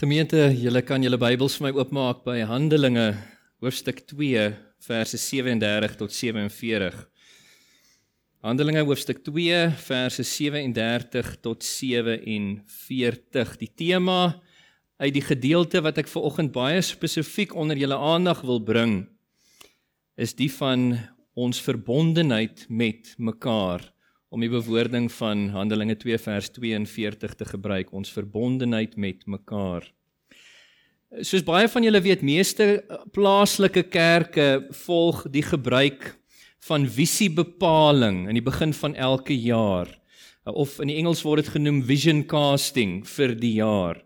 Gemeente, julle kan julle Bybels vir my oopmaak by Handelinge hoofstuk 2 verse 37 tot 47. Handelinge hoofstuk 2 verse 37 tot 47. Die tema uit die gedeelte wat ek ver oggend baie spesifiek onder julle aandag wil bring is die van ons verbondenheid met mekaar om die bewoording van Handelinge 2 vers 42 te gebruik, ons verbondenheid met mekaar. Soos baie van julle weet, meeste plaaslike kerke volg die gebruik van visiebepaling in die begin van elke jaar of in die Engels word dit genoem vision casting vir die jaar.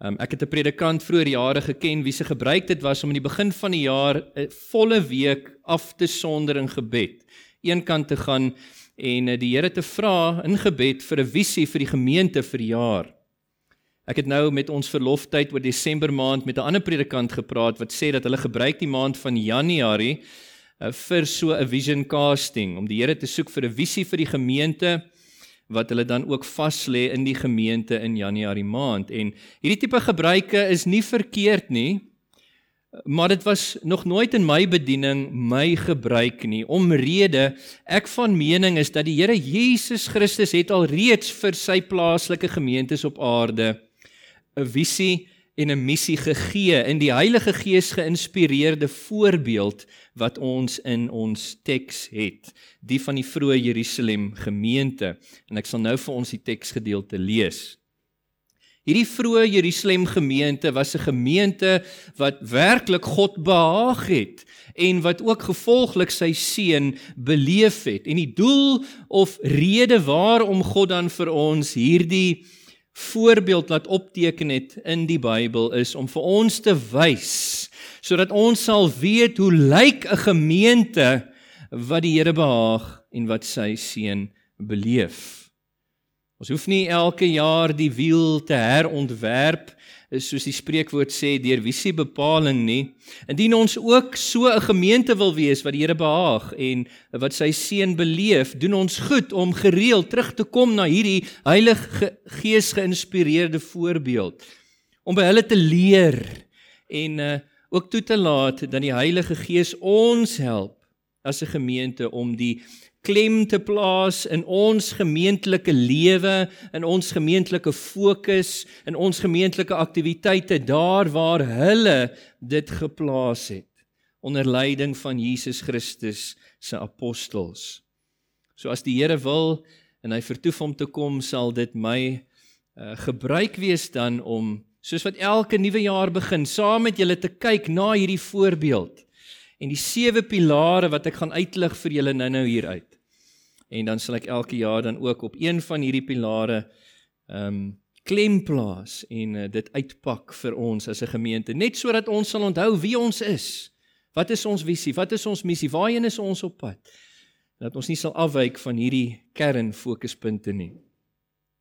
Um, ek het 'n predikant vroeër jare geken wie se gebruik dit was om in die begin van die jaar 'n volle week af te sonder in gebed. Eenkant te gaan en eh, die Here te vra in gebed vir 'n visie vir die gemeente vir die jaar. Ek het nou met ons verloftyd oor Desember maand met 'n ander predikant gepraat wat sê dat hulle gebruik die maand van Januarie uh, vir so 'n vision casting om die Here te soek vir 'n visie vir die gemeente wat hulle dan ook vas lê in die gemeente in Januarie maand en hierdie tipe gebruike is nie verkeerd nie Maar dit was nog nooit in my bediening my gebruik nie. Omrede ek van mening is dat die Here Jesus Christus het al reeds vir sy plaaslike gemeentes op aarde 'n visie en 'n missie gegee in die Heilige Gees geïnspireerde voorbeeld wat ons in ons teks het, die van die vroeë Jerusalem gemeente. En ek sal nou vir ons die teksgedeelte lees. Hierdie vroeë Jerusalem gemeente was 'n gemeente wat werklik God behaag het en wat ook gevolglik sy seun beleef het. En die doel of rede waarom God dan vir ons hierdie voorbeeld laat opteken het in die Bybel is om vir ons te wys sodat ons sal weet hoe lyk 'n gemeente wat die Here behaag en wat sy seun beleef. Ons hoef nie elke jaar die wiel te herontwerp soos die spreekwoord sê deur visie bepaling nie. Indien ons ook so 'n gemeente wil wees wat die Here behaag en wat sy seën beleef, doen ons goed om gereeld terug te kom na hierdie Heilige Gees geïnspireerde voorbeeld om by hulle te leer en uh, ook toe te laat dat die Heilige Gees ons help as 'n gemeente om die klem te plaas in ons gemeentelike lewe, in ons gemeentelike fokus, in ons gemeentelike aktiwiteite daar waar hulle dit geplaas het onder leiding van Jesus Christus se apostels. So as die Here wil en hy vertoef om te kom, sal dit my uh, gebruik wees dan om soos wat elke nuwe jaar begin, saam met julle te kyk na hierdie voorbeeld en die sewe pilare wat ek gaan uitlig vir julle nou-nou hier uit en dan sal ek elke jaar dan ook op een van hierdie pilare ehm um, klem plaas en uh, dit uitpak vir ons as 'n gemeente net sodat ons sal onthou wie ons is. Wat is ons visie? Wat is ons missie? Waarheen is ons op pad? Dat ons nie sal afwyk van hierdie kern fokuspunte nie.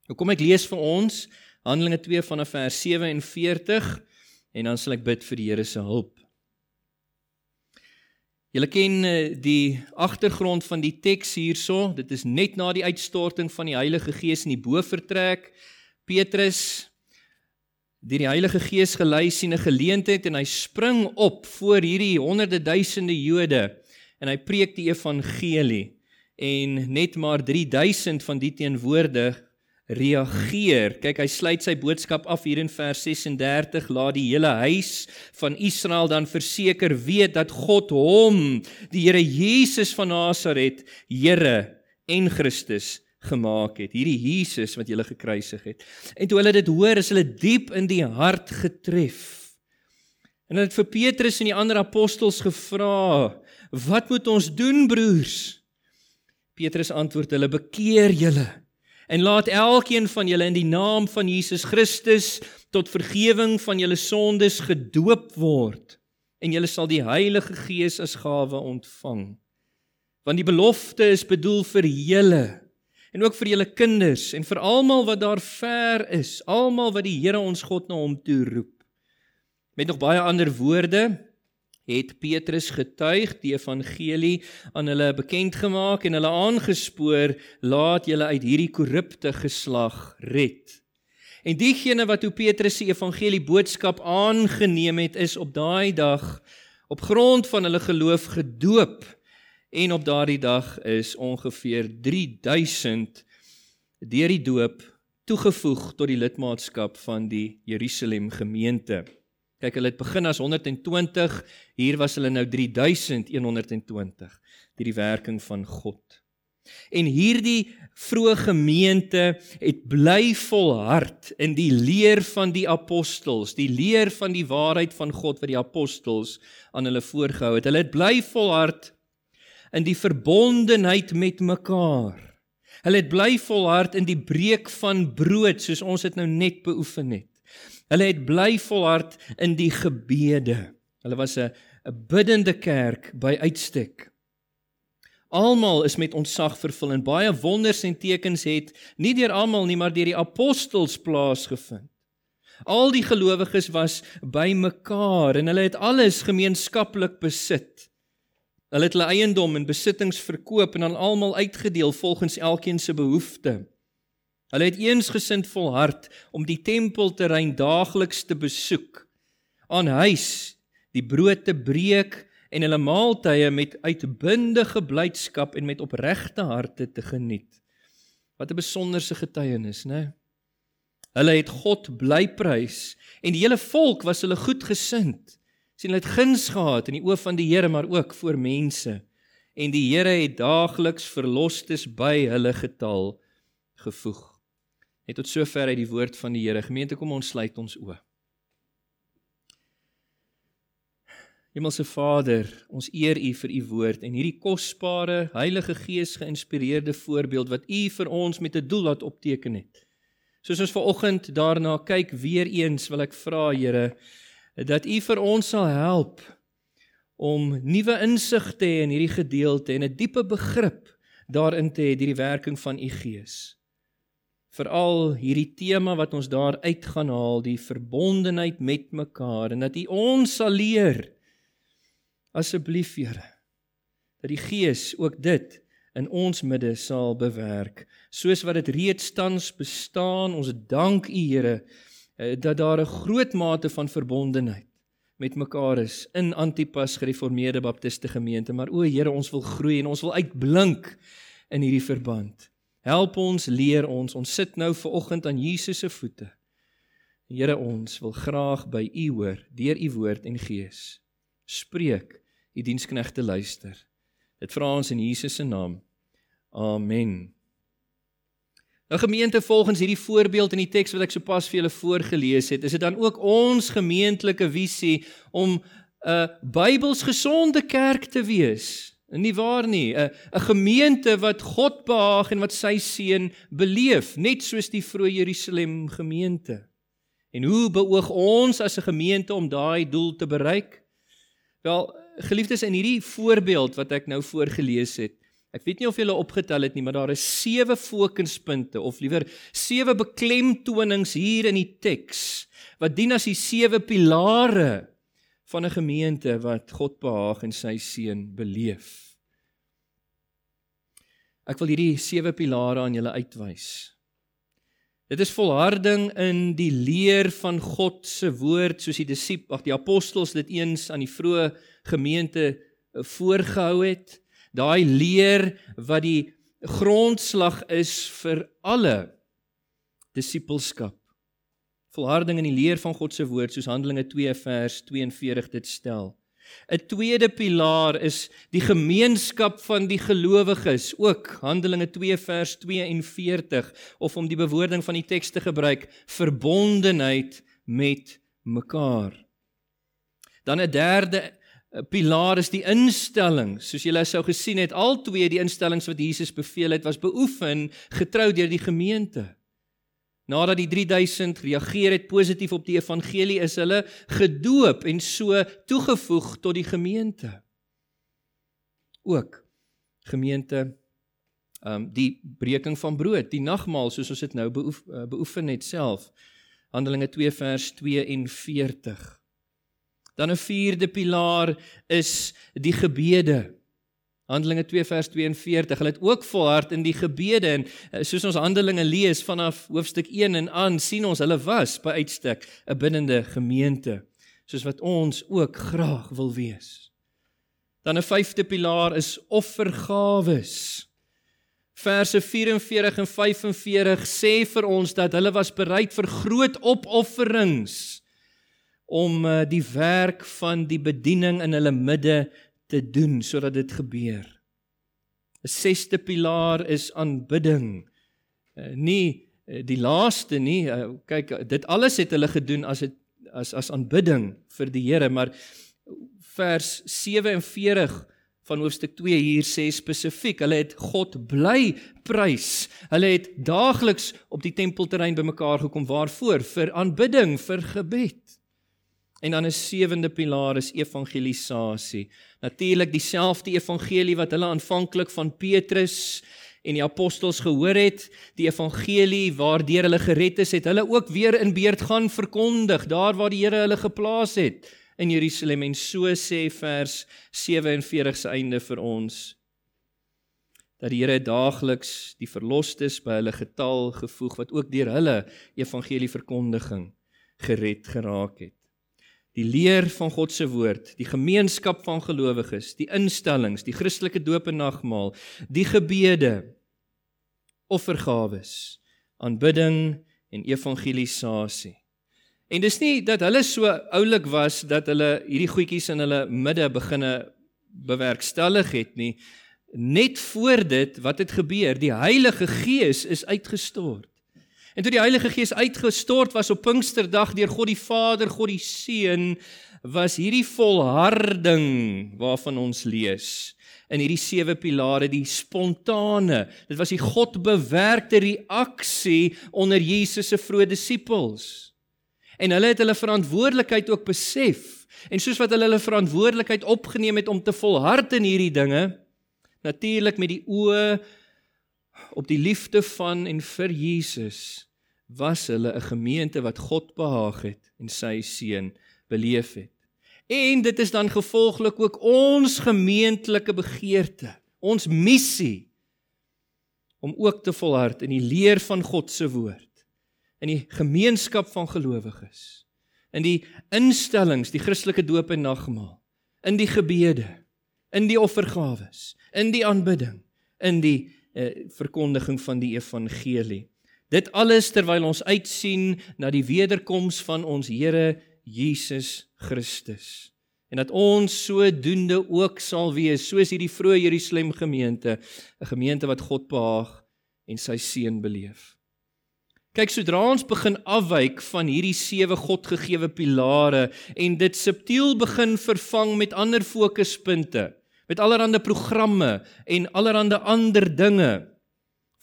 Nou kom ek lees vir ons Handelinge 2 vanaf vers 47 en dan sal ek bid vir die Here se hulp. Julle ken eh, die agtergrond van die teks hierso. Dit is net na die uitstorting van die Heilige Gees in die bovertrek. Petrus deur die Heilige Gees gelei sien 'n geleentheid en hy spring op voor hierdie honderde duisende Jode en hy preek die evangelie en net maar 3000 van die teenwoordig reageer. Kyk, hy sluit sy boodskap af hier in vers 36, laat die hele huis van Israel dan verseker weet dat God hom, die Here Jesus van Nasaret, Here en Christus gemaak het. Hierdie Jesus wat hulle gekruisig het. En toe hulle dit hoor, is hulle diep in die hart getref. En hulle het vir Petrus en die ander apostels gevra, "Wat moet ons doen, broers?" Petrus antwoord hulle, "Bekeer julle." En laat elkeen van julle in die naam van Jesus Christus tot vergifnis van julle sondes gedoop word en julle sal die Heilige Gees as gawe ontvang. Want die belofte is bedoel vir julle en ook vir julle kinders en vir almal wat daar ver is, almal wat die Here ons God na hom toe roep. Met nog baie ander woorde, het Petrus getuig die evangelie aan hulle bekend gemaak en hulle aangespoor laat julle uit hierdie korrupte geslag red. En diegene wat hoe Petrus se evangelie boodskap aangeneem het, is op daai dag op grond van hulle geloof gedoop. En op daardie dag is ongeveer 3000 deur die doop toegevoeg tot die lidmaatskap van die Jerusalem gemeente. Kyk, hulle het begin as 120, hier was hulle nou 3120 deur die werking van God. En hierdie vroeë gemeente het bly volhard in die leer van die apostels, die leer van die waarheid van God wat die apostels aan hulle voorgehou het. Hulle het bly volhard in die verbondenheid met mekaar. Hulle het bly volhard in die breek van brood soos ons dit nou net beoefen het. Hulle het bly volhard in die gebede. Hulle was 'n 'n biddende kerk by uitstek. Almal is met ontsag vervul en baie wonders en tekens het nie deur almal nie maar deur die apostels plaasgevind. Al die gelowiges was bymekaar en hulle het alles gemeenskaplik besit. Hulle het hulle eiendom en besittings verkoop en aan almal uitgedeel volgens elkeen se behoefte. Hulle het eensgesind volhard om die tempelterrein daagliks te besoek, aan huis die brood te breek en hulle maaltye met uitbundige blydskap en met opregte harte te geniet. Wat 'n besonderse getuienis, né? Hulle het God bly prys en die hele volk was hulle goedgesind sien hulle het guns gehad in die oë van die Here maar ook voor mense en die Here het daagliks verlosstes by hulle getal gevoeg. Net tot sover uit die woord van die Here. Gemeente kom ons sluit ons oë. Hemelse Vader, ons eer U vir U woord en hierdie kosbare Heilige Gees geïnspireerde voorbeeld wat U vir ons met 'n doel laat opteken het. Soos ons ver oggend daarna kyk weer eens wil ek vra Here dat U vir ons sal help om nuwe insig te hê in hierdie gedeelte en 'n diepe begrip daarin te hê deur die werking van U Gees. Veral hierdie tema wat ons daar uit gaan haal, die verbondenheid met mekaar en dat U ons sal leer asseblief Here dat die Gees ook dit in ons midde sal bewerk soos wat dit reeds tans bestaan ons dank U Here Eh, dat daar 'n groot mate van verbondenheid met mekaar is in Antipas Gereformeerde Baptiste Gemeente, maar o Here, ons wil groei en ons wil uitblink in hierdie verband. Help ons, leer ons. Ons sit nou ver oggend aan Jesus se voete. Here, ons wil graag by U hoor deur U woord en gees. Spreek, U diensknegte luister. Dit vra ons in Jesus se naam. Amen. Nou gemeente volgens hierdie voorbeeld in die teks wat ek sopas vir julle voorgeles het, is dit dan ook ons gemeentelike visie om 'n Bybels gesonde kerk te wees. Nie waar nie, 'n 'n gemeente wat God behaag en wat sy seën beleef, net soos die vroeë Jerusalem gemeente. En hoe beoog ons as 'n gemeente om daai doel te bereik? Wel, geliefdes, in hierdie voorbeeld wat ek nou voorgeles het, Ek weet nie of julle opgetel het nie, maar daar is sewe fokuspunte of liewer sewe beklemtonings hier in die teks wat dien as die sewe pilare van 'n gemeente wat God behaag en sy seën beleef. Ek wil hierdie sewe pilare aan julle uitwys. Dit is volharding in die leer van God se woord soos die disipels, ag die apostels dit eens aan die vroeë gemeente voorgehou het daai leer wat die grondslag is vir alle disippelskap. Volharding in die leer van God se woord soos Handelinge 2 vers 42 dit stel. 'n Tweede pilaar is die gemeenskap van die gelowiges, ook Handelinge 2 vers 42 of om die bewoording van die teks te gebruik, verbondenheid met mekaar. Dan 'n derde 'n pilaar is die instelling. Soos julle sou gesien het, al twee die instellings wat Jesus beveel het, was beoefen getrou deur die gemeente. Nadat die 3000 reageer het positief op die evangelie, is hulle gedoop en so toegevoeg tot die gemeente. Ook gemeente ehm um, die breking van brood, die nagmaal soos ons dit nou beoef, uh, beoefen het self. Handelinge 2 vers 42. Dan 'n vierde pilaar is die gebede. Handelinge 2 vers 42. Hulle het ook volhard in die gebede en eh, soos ons Handelinge lees vanaf hoofstuk 1 en aan sien ons hulle was by uitstek 'n binnende gemeente soos wat ons ook graag wil wees. Dan 'n vyfde pilaar is offergawes. Verse 44 en 45 sê vir ons dat hulle was bereid vir groot opofferings om eh, die werk van die bediening in hulle midde te doen sodat dit gebeur. 'n Sesde pilaar is aanbidding. Eh, nie eh, die laaste nie. Kyk, dit alles het hulle gedoen as dit as as aanbidding vir die Here, maar vers 47 van hoofstuk 2 hier sê spesifiek, hulle het God bly prys. Hulle het daagliks op die tempelterrein bymekaar gekom waarvoor? Vir aanbidding, vir gebed. En dan 'n sewende pilaar is evangelisasie. Natuurlik dieselfde evangelie wat hulle aanvanklik van Petrus en die apostels gehoor het, die evangelie waardeur hulle gered is, het hulle ook weer in beerd gaan verkondig daar waar die Here hulle geplaas het in Jerusalem en so sê vers 47 se einde vir ons dat die Here daagliks die verlosters by hulle getal gevoeg wat ook deur hulle evangelie verkondiging gered geraak het die leer van God se woord, die gemeenskap van gelowiges, die instellings, die Christelike doop en nagmaal, die gebede, offergawes, aanbidding en evangelisasie. En dis nie dat hulle so oulik was dat hulle hierdie goedjies in hulle midde beginne bewerkstellig het nie. Net voor dit wat het gebeur, die Heilige Gees is uitgestort. En toe die Heilige Gees uitgestort was op Pinksterdag deur God die Vader, God die Seun, was hierdie volharding waarvan ons lees in hierdie sewe pilare die spontane. Dit was die God bewerkte reaksie onder Jesus se vroeë disippels. En hulle het hulle verantwoordelikheid ook besef. En soos wat hulle hulle verantwoordelikheid opgeneem het om te volhard in hierdie dinge, natuurlik met die oë op die liefde van en vir Jesus was hulle 'n gemeente wat God behaag het en sy seun beleef het. En dit is dan gevolglik ook ons gemeentelike begeerte, ons missie om ook te volhard in die leer van God se woord, in die gemeenskap van gelowiges, in die instellings, die Christelike doop en nagmaal, in die gebede, in die offergawes, in die aanbidding, in die uh, verkondiging van die evangelie. Dit alles terwyl ons uitsien na die wederkoms van ons Here Jesus Christus. En dat ons sodoende ook sal wees soos hierdie vroeë Jerusalem gemeente, 'n gemeente wat God behaag en sy seën beleef. Kyk, sodra ons begin afwyk van hierdie sewe Godgegewe pilare en dit subtiel begin vervang met ander fokuspunte, met allerlei programme en allerlei ander dinge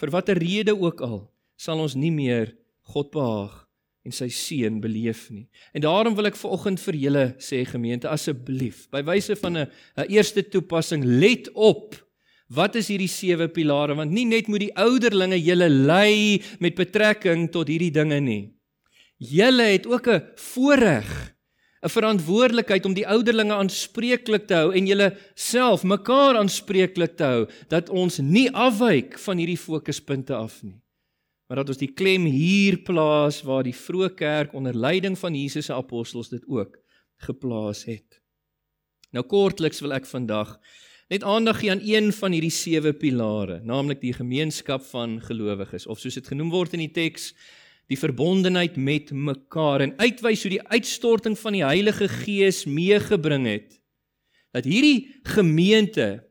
vir watter rede ook al sal ons nie meer God behaag en sy seën beleef nie. En daarom wil ek vanoggend vir julle sê gemeente asseblief by wyse van 'n 'n eerste toepassing let op wat is hierdie sewe pilare want nie net moet die ouderlinge julle lei met betrekking tot hierdie dinge nie. Julle het ook 'n voorreg 'n verantwoordelikheid om die ouderlinge aanspreeklik te hou en julle self mekaar aanspreeklik te hou dat ons nie afwyk van hierdie fokuspunte af nie. Maar dat ons die klem hier plaas waar die vroeë kerk onder leiding van Jesus se apostels dit ook geplaas het. Nou kortliks wil ek vandag net aandag gee aan een van hierdie sewe pilare, naamlik die gemeenskap van gelowiges of soos dit genoem word in die teks die verbondenheid met mekaar en uitwys hoe die uitstorting van die Heilige Gees meegebring het dat hierdie gemeente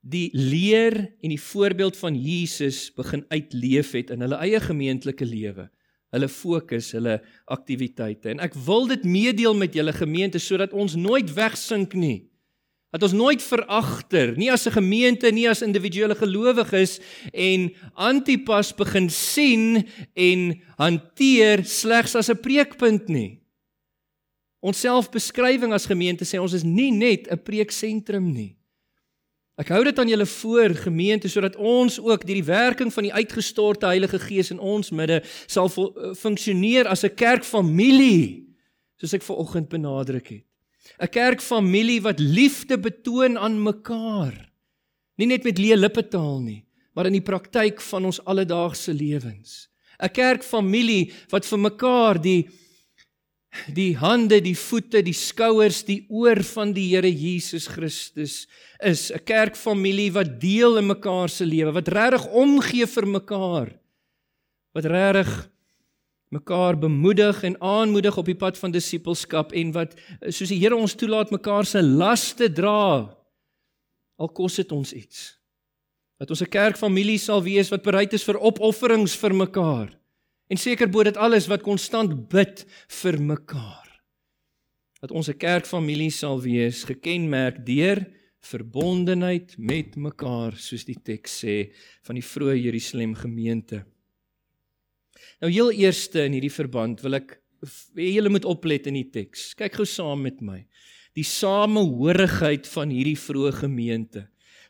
die leer en die voorbeeld van Jesus begin uitleef het in hulle eie gemeentelike lewe hulle fokus hulle aktiwiteite en ek wil dit meedeel met julle gemeente sodat ons nooit wegsink nie Dat ons nooit veragter, nie as 'n gemeente, nie as individuele gelowiges en Antipas begin sien en hanteer slegs as 'n preekpunt nie. Ons selfbeskrywing as gemeente sê ons is nie net 'n preeksentrum nie. Ek hou dit aan julle voor gemeente sodat ons ook deur die werking van die uitgestorte Heilige Gees in ons midde sal funksioneer as 'n kerkfamilie soos ek ver oggend benadruk het. 'n kerkfamilie wat liefde betoon aan mekaar. Nie net met leë lippetaal nie, maar in die praktyk van ons alledaagse lewens. 'n Kerkfamilie wat vir mekaar die die hande, die voete, die skouers, die oor van die Here Jesus Christus is 'n kerkfamilie wat deel in mekaar se lewe, wat regtig omgee vir mekaar. Wat regtig mekaar bemoedig en aanmoedig op die pad van disippelskap en wat soos die Here ons toelaat mekaar se laste dra. Al kos dit ons iets. Dat ons 'n kerkfamilie sal wees wat bereid is vir opofferings vir mekaar. En seker bo dit alles wat konstant bid vir mekaar. Dat ons 'n kerkfamilie sal wees gekenmerk deur verbondenheid met mekaar soos die teks sê van die vroeë Jerusalem gemeente. Nou heel eerste in hierdie verband wil ek julle moet oplet in die teks. Kyk gou saam met my. Die samehorigheid van hierdie vroeë gemeente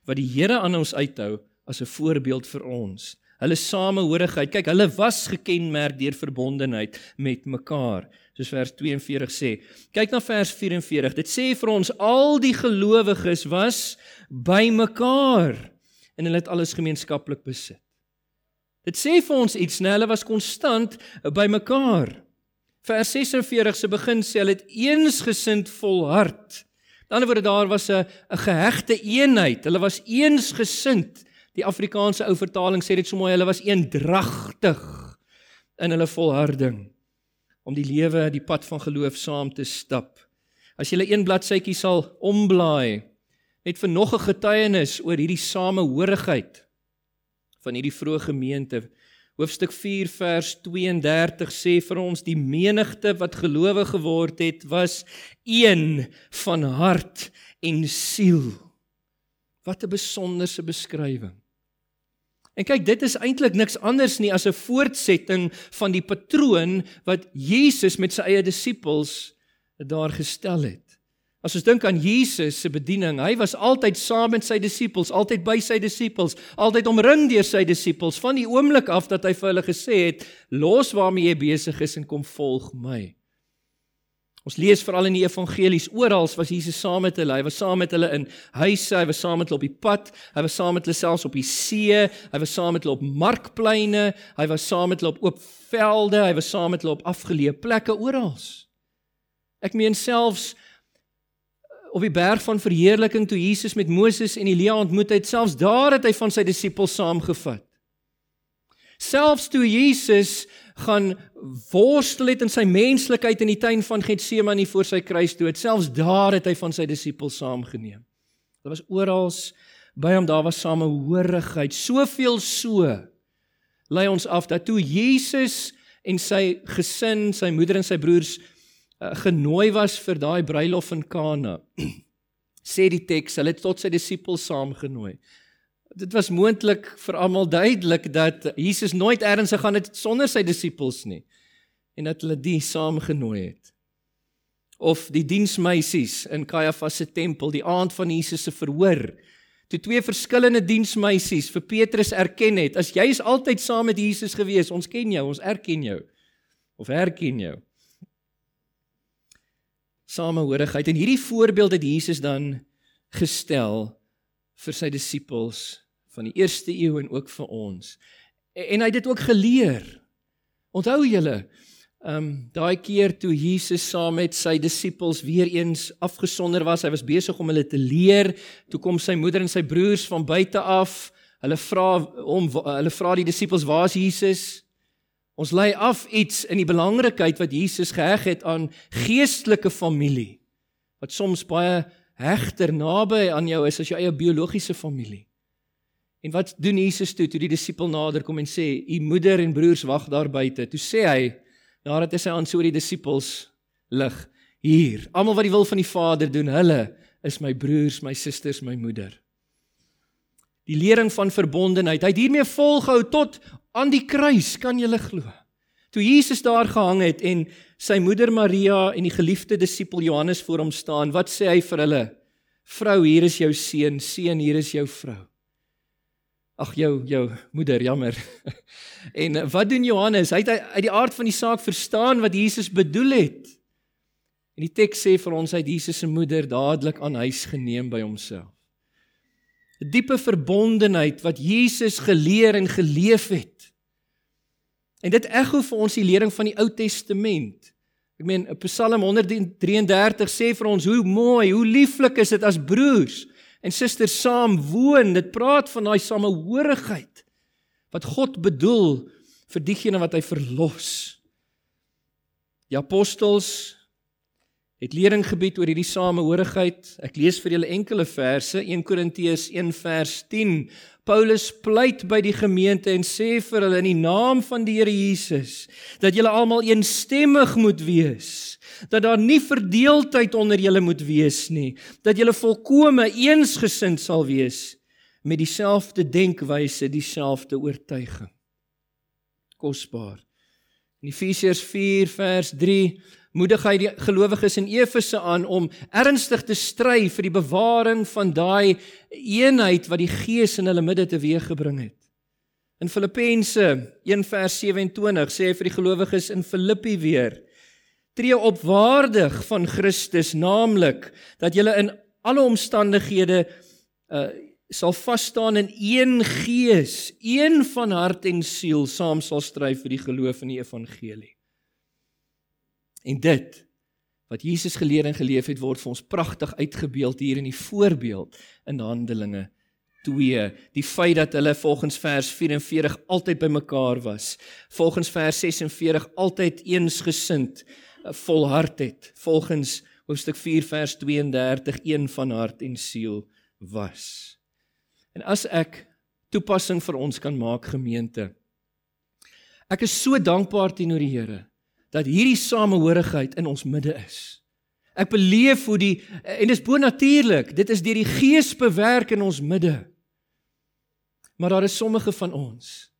wat die Here aan ons uithou as 'n voorbeeld vir ons hulle samehorigheid. Kyk, hulle was gekenmerk deur verbondenheid met mekaar, soos vers 42 sê. Kyk na vers 44. Dit sê vir ons al die gelowiges was by mekaar en hulle het alles gemeenskaplik besit. Dit sê vir ons iets, né? Hulle was konstant by mekaar. Vers 46 se begin sê hulle het eensgesind volhard. Aan die ander woorde daar was 'n 'n gehegte eenheid. Hulle was eensgesind Die Afrikaanse ou vertaling sê dit so mooi, hulle was eendragtig in hulle volharding om die lewe, die pad van geloof saam te stap. As jy 'n bladsytjie sal omblaai, net vir nog 'n getuienis oor hierdie samehorigheid van hierdie vroeë gemeente. Hoofstuk 4 vers 32 sê vir ons die menigte wat gelowe geword het was een van hart en siel. Wat 'n besonderse beskrywing. En kyk, dit is eintlik niks anders nie as 'n voortsetting van die patroon wat Jesus met sy eie disippels daar gestel het. As ons dink aan Jesus se bediening, hy was altyd saam met sy disippels, altyd by sy disippels, altyd omring deur sy disippels van die oomblik af dat hy vir hulle gesê het: "Los waarmee jy besig is en kom volg my." Ons lees veral in die evangelies oral was Jesus saam met hulle. Hy was saam met hulle in huise, hy was saam met hulle op die pad, hy was saam met hulle selfs op die see, hy was saam met hulle op markpleine, hy was saam met hulle op oop velde, hy was saam met hulle op afgeleë plekke oral. Ek meen selfs op die berg van verheerliking toe Jesus met Moses en Elia ontmoet het, selfs daar het hy van sy disippels saamgevat. Selfs toe Jesus gaan worstel het in sy menslikheid in die tuin van Getsemane voor sy kruisdood, selfs daar het hy van sy disippels saamgeneem. Hulle was oral by hom, daar was samehorigheid, soveel so lei ons af dat toe Jesus en sy gesin, sy moeder en sy broers uh, genooi was vir daai bruilof in Kana, sê die teks, hulle het tot sy disippels saamgenooi dit was moontlik vir almal duidelik dat Jesus nooit eers gegaan het sonder sy disippels nie en dat hulle die saamgenooi het. Of die diensmeisies in Kajafas se tempel die aand van Jesus se verhoor. Toe twee verskillende diensmeisies vir Petrus erken het, as jy is altyd saam met Jesus gewees, ons ken jou, ons erken jou. Of herken jou. Samehorigheid en hierdie voorbeeld het Jesus dan gestel vir sy disippels van die eerste eeu en ook vir ons. En hy het dit ook geleer. Onthou julle, ehm um, daai keer toe Jesus saam met sy disippels weer eens afgesonder was, hy was besig om hulle te leer, toe kom sy moeder en sy broers van buite af. Hulle vra hom hulle vra die disippels, "Waar is Jesus?" Ons lei af iets in die belangrikheid wat Jesus geheg het aan geestelike familie wat soms baie hegter naby aan jou is as jou eie biologiese familie. En wat doen Jesus toe toe die disipel nader kom en sê: "U moeder en broers wag daar buite." Toe sê hy, nadat hy sy aan so die disipels lig: "Hier, almal wat die wil van die Vader doen, hulle is my broers, my susters, my moeder." Die lering van verbondenheid. Hy het hiermee volgehou tot aan die kruis, kan jy glo? Toe Jesus daar gehang het en sy moeder Maria en die geliefde disipel Johannes voor hom staan, wat sê hy vir hulle? Vrou, hier is jou seun, seun, hier is jou vrou. Ag jou jou moeder, jammer. En wat doen Johannes? Hy het uit die aard van die saak verstaan wat Jesus bedoel het. En die teks sê vir ons hy het Jesus se moeder dadelik aan huis geneem by homself. 'n diepe verbondenheid wat Jesus geleer en geleef het. En dit ekho vir ons die lering van die Ou Testament. Ek meen Psalm 133 sê vir ons hoe mooi, hoe lieflik is dit as broers en susters saam woon. Dit praat van daai samehorigheid wat God bedoel vir diegene wat hy verlos. Die apostels het lering gebied oor hierdie samehorigheid. Ek lees vir julle enkele verse, 1 Korintiërs 1 vers 10. Paulus pleit by die gemeente en sê vir hulle in die naam van die Here Jesus dat julle almal eensstemmig moet wees, dat daar nie verdeeldheid onder julle moet wees nie, dat julle volkome eensgesind sal wees met dieselfde denkwyse, dieselfde oortuiging. Kosbaar. In Efesiërs 4 vers 3 moedig hy die gelowiges in Efese aan om ernstig te stry vir die bewaring van daai eenheid wat die Gees in hulle midde teweeggebring het. In Filippense 1:27 sê hy vir die gelowiges in Filippi weer: Tree op waardig van Christus, naamlik dat julle in alle omstandighede uh sal vas staan in een gees, een van hart en siel saam sal stry vir die geloof in die evangelie. En dit wat Jesus geleer en geleef het word vir ons pragtig uitgebeeld hier in die voorbeeld in Handelinge 2. Die feit dat hulle volgens vers 44 altyd bymekaar was, volgens vers 46 altyd eensgesind eh, volhard het, volgens hoofstuk 4 vers 32 een van hart en siel was. En as ek toepassing vir ons kan maak gemeente. Ek is so dankbaar teenoor die Here dat hierdie samehorigheid in ons midde is. Ek beleef hoe die en dis bonatuurlik, dit is deur die Gees bewerk in ons midde. Maar daar is sommige van ons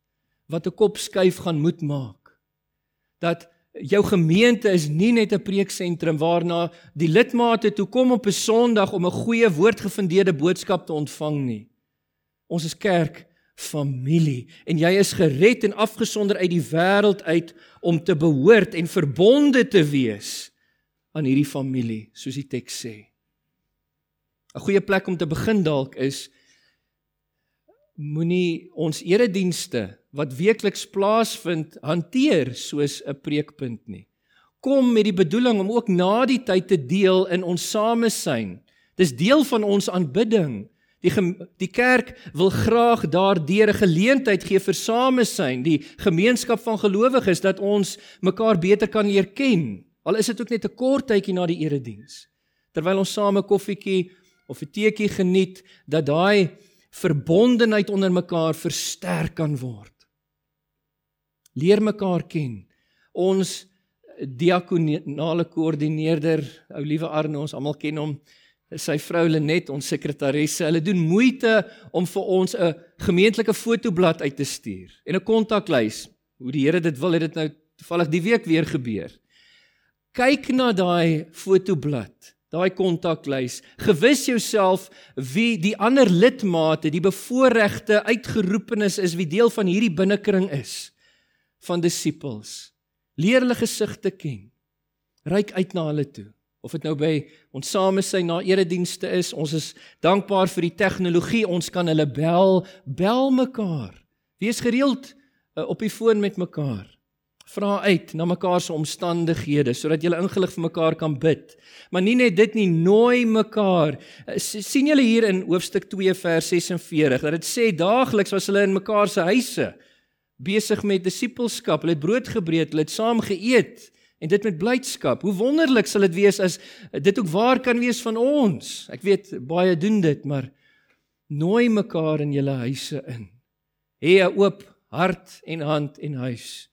wat 'n kop skuif gaan moet maak. Dat jou gemeente is nie net 'n preeksentrum waarna die lidmate toe kom op 'n Sondag om 'n goeie woordgefundeerde boodskap te ontvang nie. Ons is kerk familie en jy is gered en afgesonder uit die wêreld uit om te behoort en verbonde te wees aan hierdie familie soos die teks sê. 'n Goeie plek om te begin dalk is moenie ons eredienste wat weekliks plaasvind hanteer soos 'n preekpunt nie. Kom met die bedoeling om ook na die tyd te deel in ons samesyn. Dis deel van ons aanbidding. Die die kerk wil graag daardeur 'n geleentheid gee vir samesyn, die gemeenskap van gelowiges dat ons mekaar beter kan leer ken. Al is dit ook net 'n kort tydjie na die erediens. Terwyl ons same koffietjie of 'n teetjie geniet, dat daai verbondenheid onder mekaar versterk kan word. Leer mekaar ken. Ons diakonale koördineerder, ou liewe Arno, ons almal ken hom sy vrou Lenet, ons sekretaresse, hulle doen moeite om vir ons 'n gemeentelike fotoblad uit te stuur en 'n kontaklys. Hoe die Here dit wil, het dit nou toevallig die week weer gebeur. Kyk na daai fotoblad, daai kontaklys. Gewis jouself wie die ander lidmate, die bevoorregte uitgeroepenes is wie deel van hierdie binnekring is van disippels. Leer hulle gesigte ken. Ryk uit na hulle toe of dit nou by ons samesyn na eredienste is, ons is dankbaar vir die tegnologie, ons kan hulle bel, bel mekaar. Wees gereeld uh, op die foon met mekaar. Vra uit na mekaar se omstandighede sodat julle ingelig vir mekaar kan bid. Maar nie net dit nie, nooi mekaar. Uh, sien julle hier in hoofstuk 2 vers 46 dat dit sê daagliks was hulle in mekaar se huise besig met disippelskap. Hulle het brood gebreek, hulle het saam geëet en dit met blydskap. Hoe wonderlik sal dit wees as dit ook waar kan wees van ons. Ek weet baie doen dit, maar nooi mekaar in julle huise in. Hê 'n oop hart en hand en huis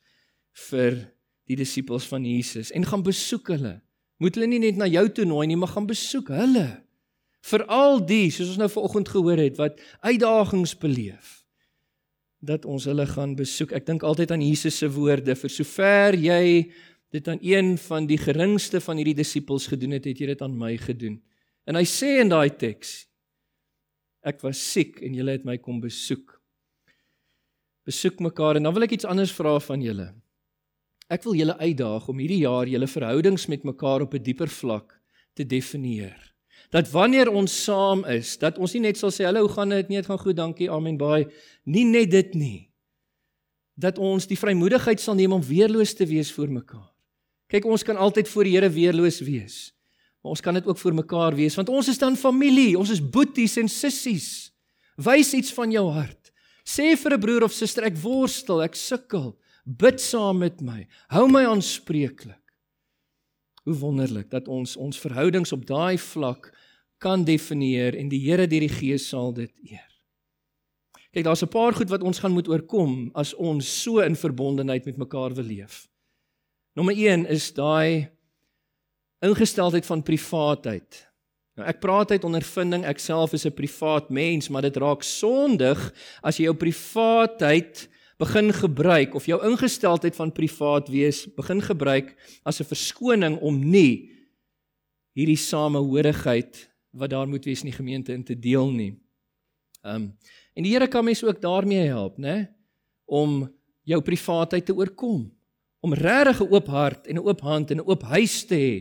vir die disippels van Jesus en gaan besoek hulle. Moet hulle nie net na jou toe nooi nie, maar gaan besoek hulle. Veral die, soos ons nou vanoggend gehoor het, wat uitdagings beleef dat ons hulle gaan besoek. Ek dink altyd aan Jesus se woorde vir sover jy dit aan een van die geringste van hierdie disippels gedoen het, het jy dit aan my gedoen. En hy sê in daai teks: Ek was siek en julle het my kom besoek. Besoek mekaar en dan wil ek iets anders vra van julle. Ek wil julle uitdaag om hierdie jaar julle verhoudings met mekaar op 'n dieper vlak te definieer. Dat wanneer ons saam is, dat ons nie net sal sê hallo, hoe gaan dit? Nee, dit gaan goed, dankie. Amen. Baie. Nie net dit nie. Dat ons die vrymoedigheid sal neem om weerloos te wees vir mekaar. Kyk, ons kan altyd voor die Here weerloos wees. Maar ons kan dit ook vir mekaar wees want ons is dan familie. Ons is boeties en sissies. Wys iets van jou hart. Sê vir 'n broer of suster ek worstel, ek sukkel. Bid saam met my. Hou my aanspreeklik. Hoe wonderlik dat ons ons verhoudings op daai vlak kan definieer en die Here deur die Gees sal dit eer. Kyk, daar's 'n paar goed wat ons gaan moet oorkom as ons so in verbondenheid met mekaar wil leef. Nommer 1 is daai ingesteldheid van privaatheid. Nou ek praat uit ondervinding, ek self is 'n privaat mens, maar dit raak sondig as jy jou privaatheid begin gebruik of jou ingesteldheid van privaat wees begin gebruik as 'n verskoning om nie hierdie samehorigheid wat daar moet wees in die gemeente in te deel nie. Um en die Here kan mense ook daarmee help, né? Om jou privaatheid te oorkom, om regtig 'n oop hart en 'n oop hand en 'n oop huis te hê,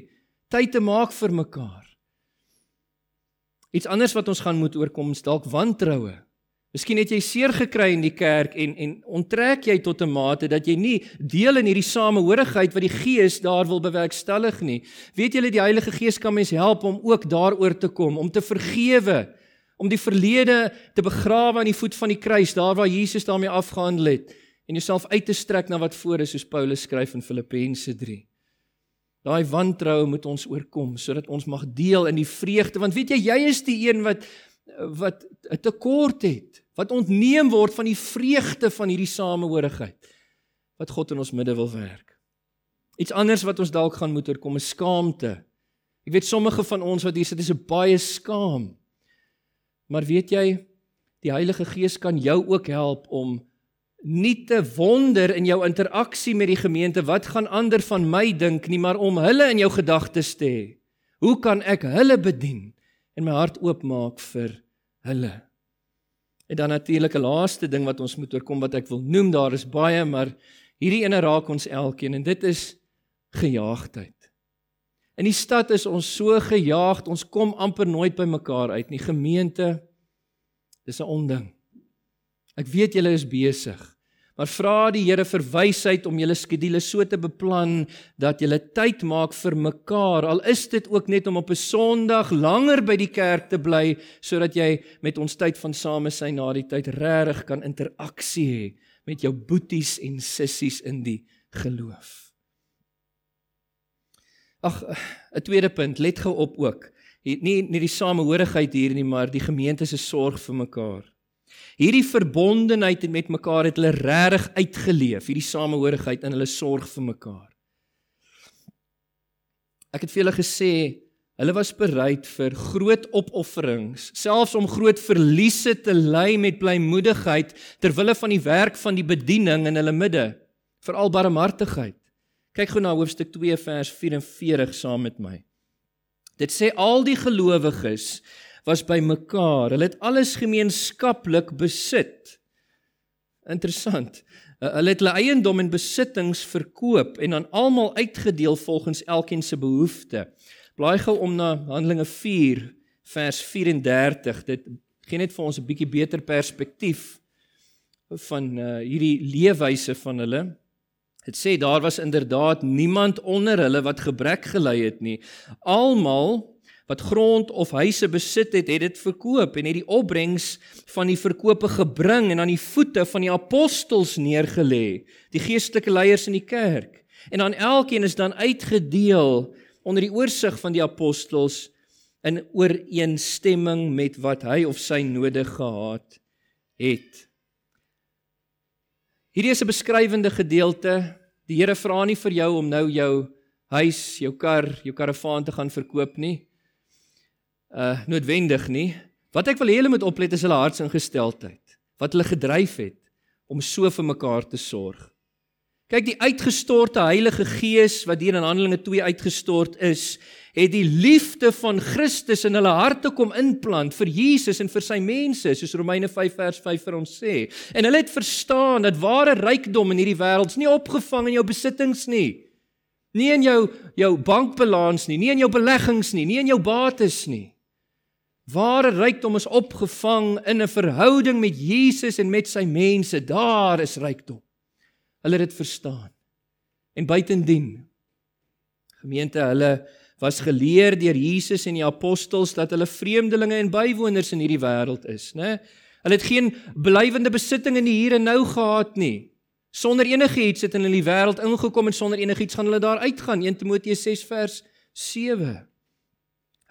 tyd te maak vir mekaar. Iets anders wat ons gaan moet oorkom is dalk wantroue. Miskien het jy seer gekry in die kerk en en onttrek jy tot 'n mate dat jy nie deel in hierdie samehorigheid wat die Gees daar wil bewerkstellig nie. Weet julle die Heilige Gees kan mens help om ook daaroor te kom, om te vergewe, om die verlede te begrawe aan die voet van die kruis, daar waar Jesus daarmee afgehandel het en jouself uit te strek na wat voor is soos Paulus skryf in Filippense 3. Daai wantroue moet ons oorkom sodat ons mag deel in die vreugde want weet jy jy is die een wat wat 'n tekort het wat ontneem word van die vreugde van hierdie samehorigheid wat God in ons midde wil werk. Iets anders wat ons dalk gaan moet oorkom is skaamte. Ek weet sommige van ons wat hier sit is baie skaam. Maar weet jy, die Heilige Gees kan jou ook help om nie te wonder in jou interaksie met die gemeente wat gaan ander van my dink nie, maar om hulle in jou gedagtes te hê. Hoe kan ek hulle bedien en my hart oopmaak vir hulle? En dan natuurlik 'n laaste ding wat ons moet oorkom wat ek wil noem, daar is baie, maar hierdie ene raak ons elkeen en dit is gejaagdheid. In die stad is ons so gejaagd, ons kom amper nooit by mekaar uit nie. Gemeente, dis 'n onding. Ek weet julle is besig. Maar vra die Here vir wysheid om julle skedules so te beplan dat julle tyd maak vir mekaar. Al is dit ook net om op 'n Sondag langer by die kerk te bly sodat jy met ons tyd van samesyn na die tyd regtig kan interaksie hê met jou boeties en sissies in die geloof. Ag, 'n tweede punt, let gou op ook. Nie nie die samehorigheid hier nie, maar die gemeente se sorg vir mekaar. Hierdie verbondenheid met mekaar het hulle regtig uitgeleef, hierdie samehorigheid in hulle sorg vir mekaar. Ek het vir julle gesê, hulle was bereid vir groot opofferings, selfs om groot verliese te ly met blymoedigheid ter wille van die werk van die bediening in hulle midde, veral barmhartigheid. Kyk gou na hoofstuk 2 vers 44 saam met my. Dit sê al die gelowiges was by mekaar. Hulle het alles gemeenskaplik besit. Interessant. Hulle het hulle eiendom en besittings verkoop en aan almal uitgedeel volgens elkeen se behoefte. Blaai gou om na Handelinge 4 vers 34. Dit gee net vir ons 'n bietjie beter perspektief van uh, hierdie leefwyse van hulle. Dit sê daar was inderdaad niemand onder hulle wat gebrek gely het nie. Almal wat grond of huise besit het, het dit verkoop en het die opbrengs van die verkope gebring en aan die voete van die apostels neergelê, die geestelike leiers in die kerk. En aan elkeen is dan uitgedeel onder die oorsig van die apostels in ooreenstemming met wat hy of sy nodig gehad het. Hierdie is 'n beskrywende gedeelte. Die Here vra nie vir jou om nou jou huis, jou kar, jou karavaan te gaan verkoop nie uh noodwendig nie. Wat ek wil hê hulle moet oplet is hulle hartsingesteldheid. Wat hulle gedryf het om so vir mekaar te sorg. Kyk die uitgestorte Heilige Gees wat hier in Handelinge 2 uitgestort is, het die liefde van Christus in hulle harte kom inplant vir Jesus en vir sy mense, soos Romeine 5 vers 5 vir ons sê. En hulle het verstaan dat ware rykdom in hierdie wêreld nie opgevang in jou besittings nie. Nie in jou jou bankbalans nie, nie in jou beleggings nie, nie in jou bates nie. Ware rykdom is opgevang in 'n verhouding met Jesus en met sy mense. Daar is rykdom. Hulle het dit verstaan. En buitendien gemeente, hulle was geleer deur Jesus en die apostels dat hulle vreemdelinge en bywoners in hierdie wêreld is, né? Hulle het geen blywende besitting in die hier en nou gehad nie. Sonder enigiets het hulle in die wêreld ingekom en sonder enigiets gaan hulle daar uitgaan. 1 Timoteus 6 vers 7.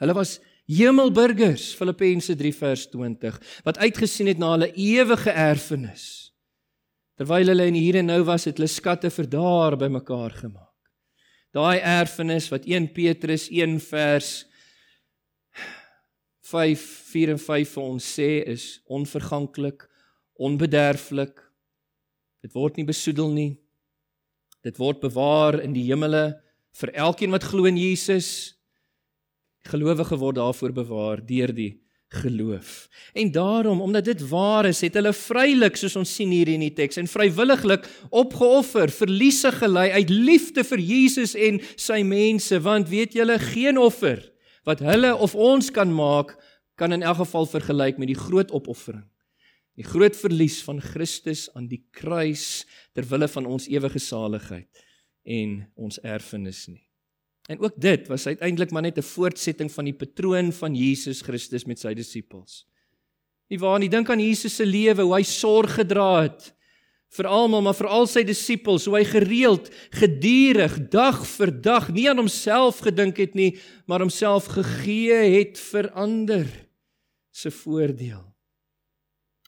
Hulle was hemelburgers, Filippense 3 vers 20, wat uitgesien het na hulle ewige erfenis. Terwyl hulle in hier en nou was, het hulle skatte vir daar bymekaar gemaak. Daai erfenis wat 1 Petrus 1 vers 5 4 en 5 vir ons sê is onverganklik, onbederflik. Dit word nie besoedel nie. Dit word bewaar in die hemele vir elkeen wat glo in Jesus. Gelowige word daarvoor bewaar deur die geloof. En daarom, omdat dit waar is, het hulle vrylik, soos ons sien hier in die teks, en vrywilliglik opgeoffer, verliese gelei uit liefde vir Jesus en sy mense, want weet julle, geen offer wat hulle of ons kan maak, kan in elk geval vergelyk met die groot opoffering. Die groot verlies van Christus aan die kruis ter wille van ons ewige saligheid en ons erfenis nie. En ook dit was uiteindelik maar net 'n voortsetting van die patroon van Jesus Christus met sy disippels. Nie waar nie, dink aan Jesus se lewe, hoe hy sorg gedra het vir almal, maar vir al sy disippels, hoe hy gereeld, gedurig, dag vir dag nie aan homself gedink het nie, maar homself gegee het vir ander se voordeel.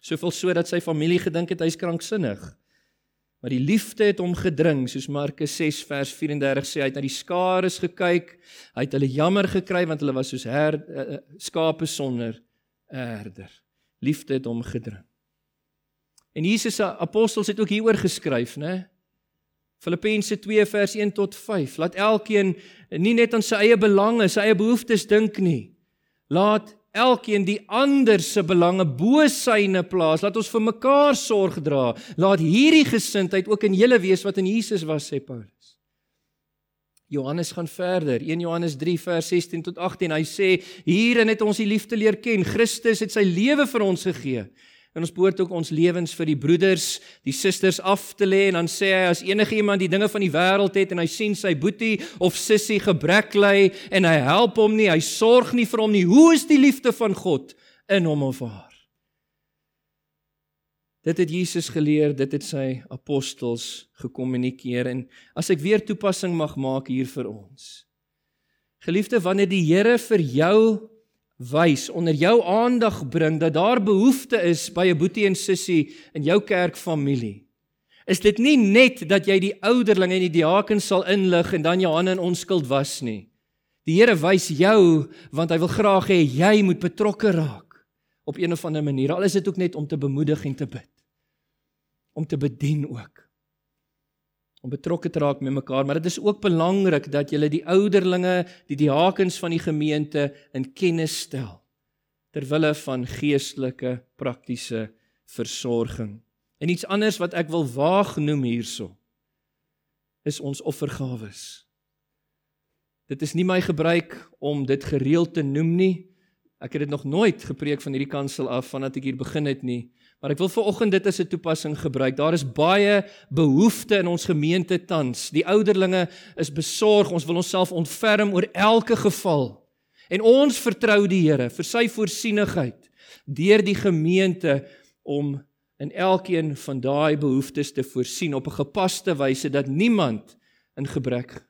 Soveel so dat sy familie gedink het hy's kranksinnig. Maar die liefde het hom gedring, soos Markus 6 vers 34 sê, hy het na die skare gekyk, hy het hulle jammer gekry want hulle was soos her uh, skape sonder herder. Liefde het hom gedring. En Jesus se apostels het ook hieroor geskryf, né? Filippense 2 vers 1 tot 5. Laat elkeen nie net aan sy eie belange, sy eie behoeftes dink nie. Laat elkeen die ander se belange bo syne plaas. Laat ons vir mekaar sorg dra. Laat hierdie gesindheid ook in julle wees wat in Jesus was, sê Paulus. Johannes gaan verder. 1 Johannes 3 vers 16 tot 18. Hy sê hierin het ons die liefde leer ken. Christus het sy lewe vir ons gegee En ons behoort ook ons lewens vir die broeders, die susters af te lê en dan sê hy as enige iemand die dinge van die wêreld het en hy sien sy boetie of sussie gebrek ly en hy help hom nie, hy sorg nie vir hom nie, hoe is die liefde van God in hom of haar? Dit het Jesus geleer, dit het sy apostels gekommunikeer en as ek weer toepassing mag maak hier vir ons. Geliefde, wanneer die Here vir jou wys onder jou aandag bring dat daar behoefte is by 'n boetie en sussie in jou kerkfamilie. Is dit nie net dat jy die ouderlinge en die diakens sal inlig en dan jou hande in onskuld was nie. Die Here wys jou want hy wil graag hê jy moet betrokke raak op een of ander manier. Al is dit ook net om te bemoedig en te bid. Om te bedien ook om betrokke te raak met mekaar, maar dit is ook belangrik dat julle die ouderlinge, die diakens van die gemeente in kennis stel ter wille van geestelike praktiese versorging. En iets anders wat ek wil waag noem hierso is ons offergawes. Dit is nie my gebruik om dit gereeld te noem nie. Ek het dit nog nooit gepreek van hierdie kansel af vandat ek hier begin het nie. Maar ek wil vir oggend dit as 'n toepassing gebruik. Daar is baie behoeftes in ons gemeente tans. Die ouderlinge is besorg. Ons wil onsself ontferm oor elke geval. En ons vertrou die Here vir sy voorsienigheid deur die gemeente om in elkeen van daai behoeftes te voorsien op 'n gepaste wyse dat niemand in gebrek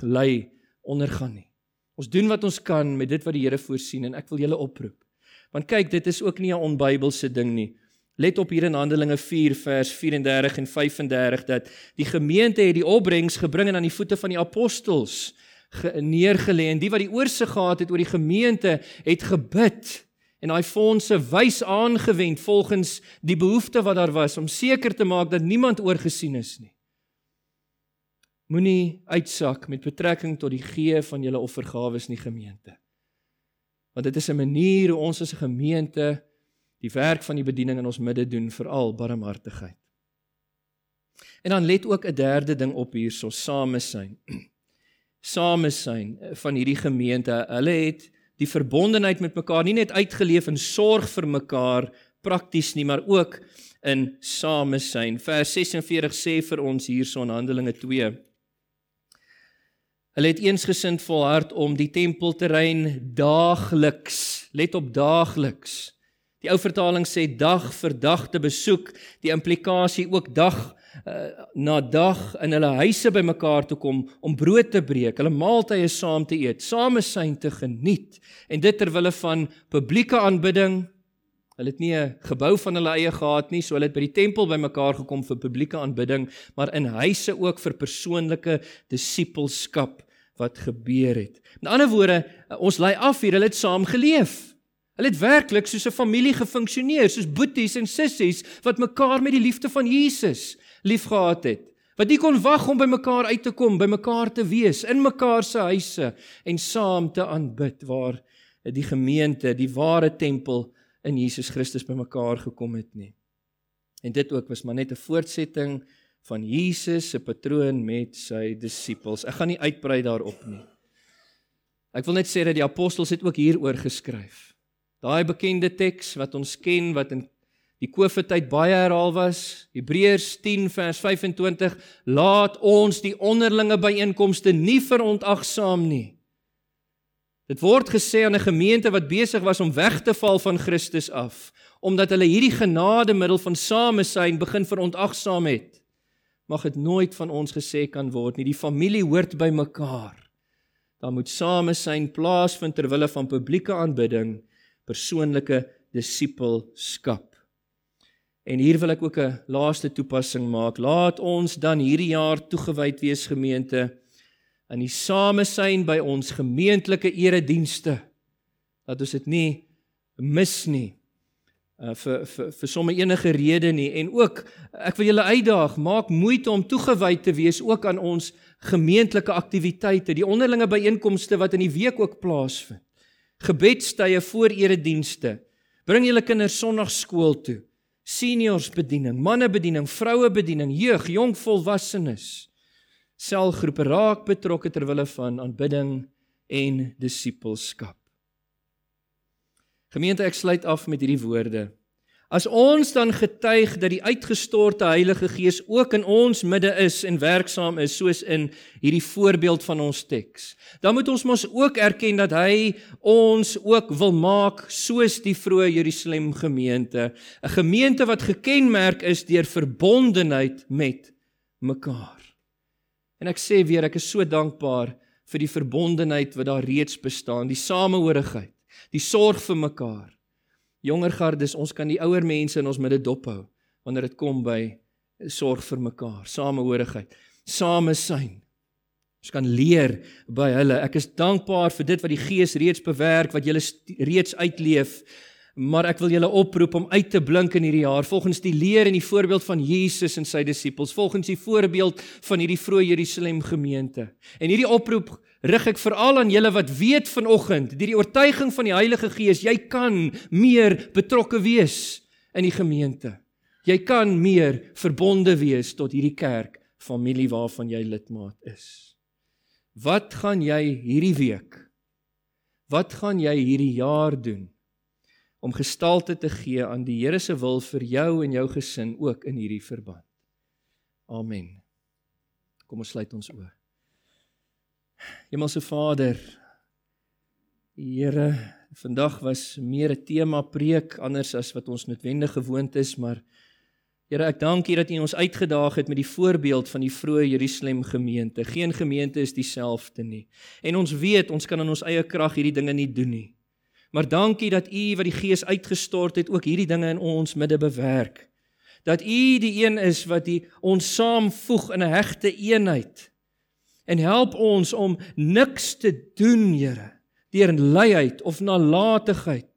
gelei ondergaan nie. Ons doen wat ons kan met dit wat die Here voorsien en ek wil julle oproep. Want kyk, dit is ook nie 'n onbybelse ding nie. Let op hier in Handelinge 4 vers 34 en 35 dat die gemeente het die opbrengs gebring en aan die voete van die apostels neergelê en die wat die oorsig gehad het oor die gemeente het gebid en daai fondse wys aangewend volgens die behoefte wat daar was om seker te maak dat niemand oorgesien is nie. Moenie uitsak met betrekking tot die gee van julle offergawes in die gemeente. Want dit is 'n manier hoe ons as 'n gemeente die werk van die bediening in ons midde doen veral barmhartigheid. En dan let ook 'n derde ding op hierso, samesyn. Samesyn van hierdie gemeente. Hulle het die verbondenheid met mekaar nie net uitgeleef in sorg vir mekaar prakties nie, maar ook in samesyn. Vers 46 sê vir ons hierso in Handelinge 2. Hulle het eensgesind volhard om die tempelterrein daagliks, let op daagliks. Die ou vertaling sê dag vir dag te besoek, die implikasie ook dag uh, na dag in hulle huise bymekaar te kom om brood te breek, hulle maaltye saam te eet, samesyn te geniet en dit ter wille van publieke aanbidding Hulle het nie 'n gebou van hulle eie gehad nie, so hulle het by die tempel bymekaar gekom vir publieke aanbidding, maar in huise ook vir persoonlike disippelskap wat gebeur het. Met ander woorde, ons lei af hier, hulle het saam geleef. Hulle het werklik soos 'n familie gefunksioneer, soos boeties en sissies wat mekaar met die liefde van Jesus liefgehad het. Wat nie kon wag om by mekaar uit te kom, by mekaar te wees, in mekaar se huise en saam te aanbid waar die gemeente, die ware tempel in Jesus Christus bymekaar gekom het nie. En dit ook was maar net 'n voortsetting van Jesus se patroon met sy disippels. Ek gaan nie uitbrei daarop nie. Ek wil net sê dat die apostels het ook hieroor geskryf. Daai bekende teks wat ons ken wat in die Kofetyd baie herhaal was, Hebreërs 10 vers 25, laat ons die onderlinge byeenkomste nie verontagsaam nie. Dit word gesê aan 'n gemeente wat besig was om weg te val van Christus af, omdat hulle hierdie genade middel van samesyn begin verontagsaam het. Mag dit nooit van ons gesê kan word nie. Die familie hoort by mekaar. Daar moet samesyn plaasvind ter wille van publieke aanbidding, persoonlike disippelskap. En hier wil ek ook 'n laaste toepassing maak. Laat ons dan hierdie jaar toegewyd wees gemeente in die samesyn by ons gemeentelike eredienste dat ons dit nie mis nie uh, vir vir vir sommer enige rede nie en ook ek wil julle uitdaag maak moeite om toegewyd te wees ook aan ons gemeentelike aktiwiteite die onderlinge byeenkomste wat in die week ook plaasvind gebedstye voor eredienste bring julle kinders sonnaarskool toe seniors bediening manne bediening vroue bediening jeug jong volwassenes selgroepe raak betrokke ter wille van aanbidding en disippelskap. Gemeente, ek sluit af met hierdie woorde. As ons dan getuig dat die uitgestorte Heilige Gees ook in ons midde is en werksaam is soos in hierdie voorbeeld van ons teks, dan moet ons mos ook erken dat hy ons ook wil maak soos die vroeë Jerusalem gemeente, 'n gemeente wat gekenmerk is deur verbondenheid met mekaar. En ek sê weer, ek is so dankbaar vir die verbondenheid wat daar reeds bestaan, die samehorigheid, die sorg vir mekaar. Jonger gardes, ons kan die ouer mense in ons midde dophou wanneer dit kom by sorg vir mekaar, samehorigheid, samesyn. Ons kan leer by hulle. Ek is dankbaar vir dit wat die Gees reeds bewerk, wat julle reeds uitleef maar ek wil julle oproep om uit te blink in hierdie jaar volgens die leer en die voorbeeld van Jesus en sy disippels, volgens die voorbeeld van hierdie vroeë Jerusalem gemeente. En hierdie oproep rig ek veral aan julle wat weet vanoggend, deur die oortuiging van die Heilige Gees, jy kan meer betrokke wees in die gemeente. Jy kan meer verbonde wees tot hierdie kerk, familie waarvan jy lidmaat is. Wat gaan jy hierdie week? Wat gaan jy hierdie jaar doen? om gestalte te gee aan die Here se wil vir jou en jou gesin ook in hierdie verband. Amen. Kom ons sluit ons oë. Hemelse Vader, Here, vandag was meer 'n tema preek anders as wat ons noodwendig gewoond is, maar Here, ek dank U dat U ons uitgedaag het met die voorbeeld van die vroeë Jerusalem gemeente. Geen gemeente is dieselfde nie. En ons weet ons kan in ons eie krag hierdie dinge nie doen nie. Maar dankie dat U wat die Gees uitgestort het ook hierdie dinge in ons midde bewerk. Dat U die een is wat die ons saamvoeg in 'n hegte eenheid. En help ons om niks te doen, Here, deur luiheid of nalatigheid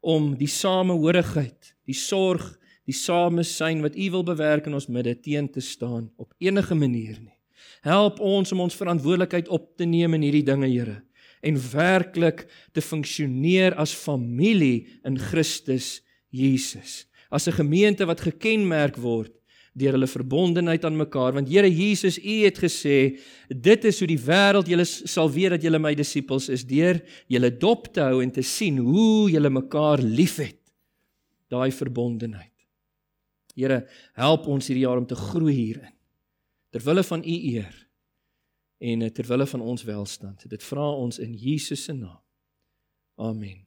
om die samehorigheid, die sorg, die samesyn wat U wil bewerk in ons midde teen te staan op enige manier nie. Help ons om ons verantwoordelikheid op te neem in hierdie dinge, Here en werklik te funksioneer as familie in Christus Jesus. As 'n gemeente wat gekenmerk word deur hulle verbondenheid aan mekaar want Here Jesus u het gesê dit is hoe die wêreld julle sal weet dat julle my disippels is deur julle dop te hou en te sien hoe julle mekaar liefhet. Daai verbondenheid. Here help ons hierdie jaar om te groei hierin. Ter wille van u eer en ter wille van ons welstand. Dit vra ons in Jesus se naam. Amen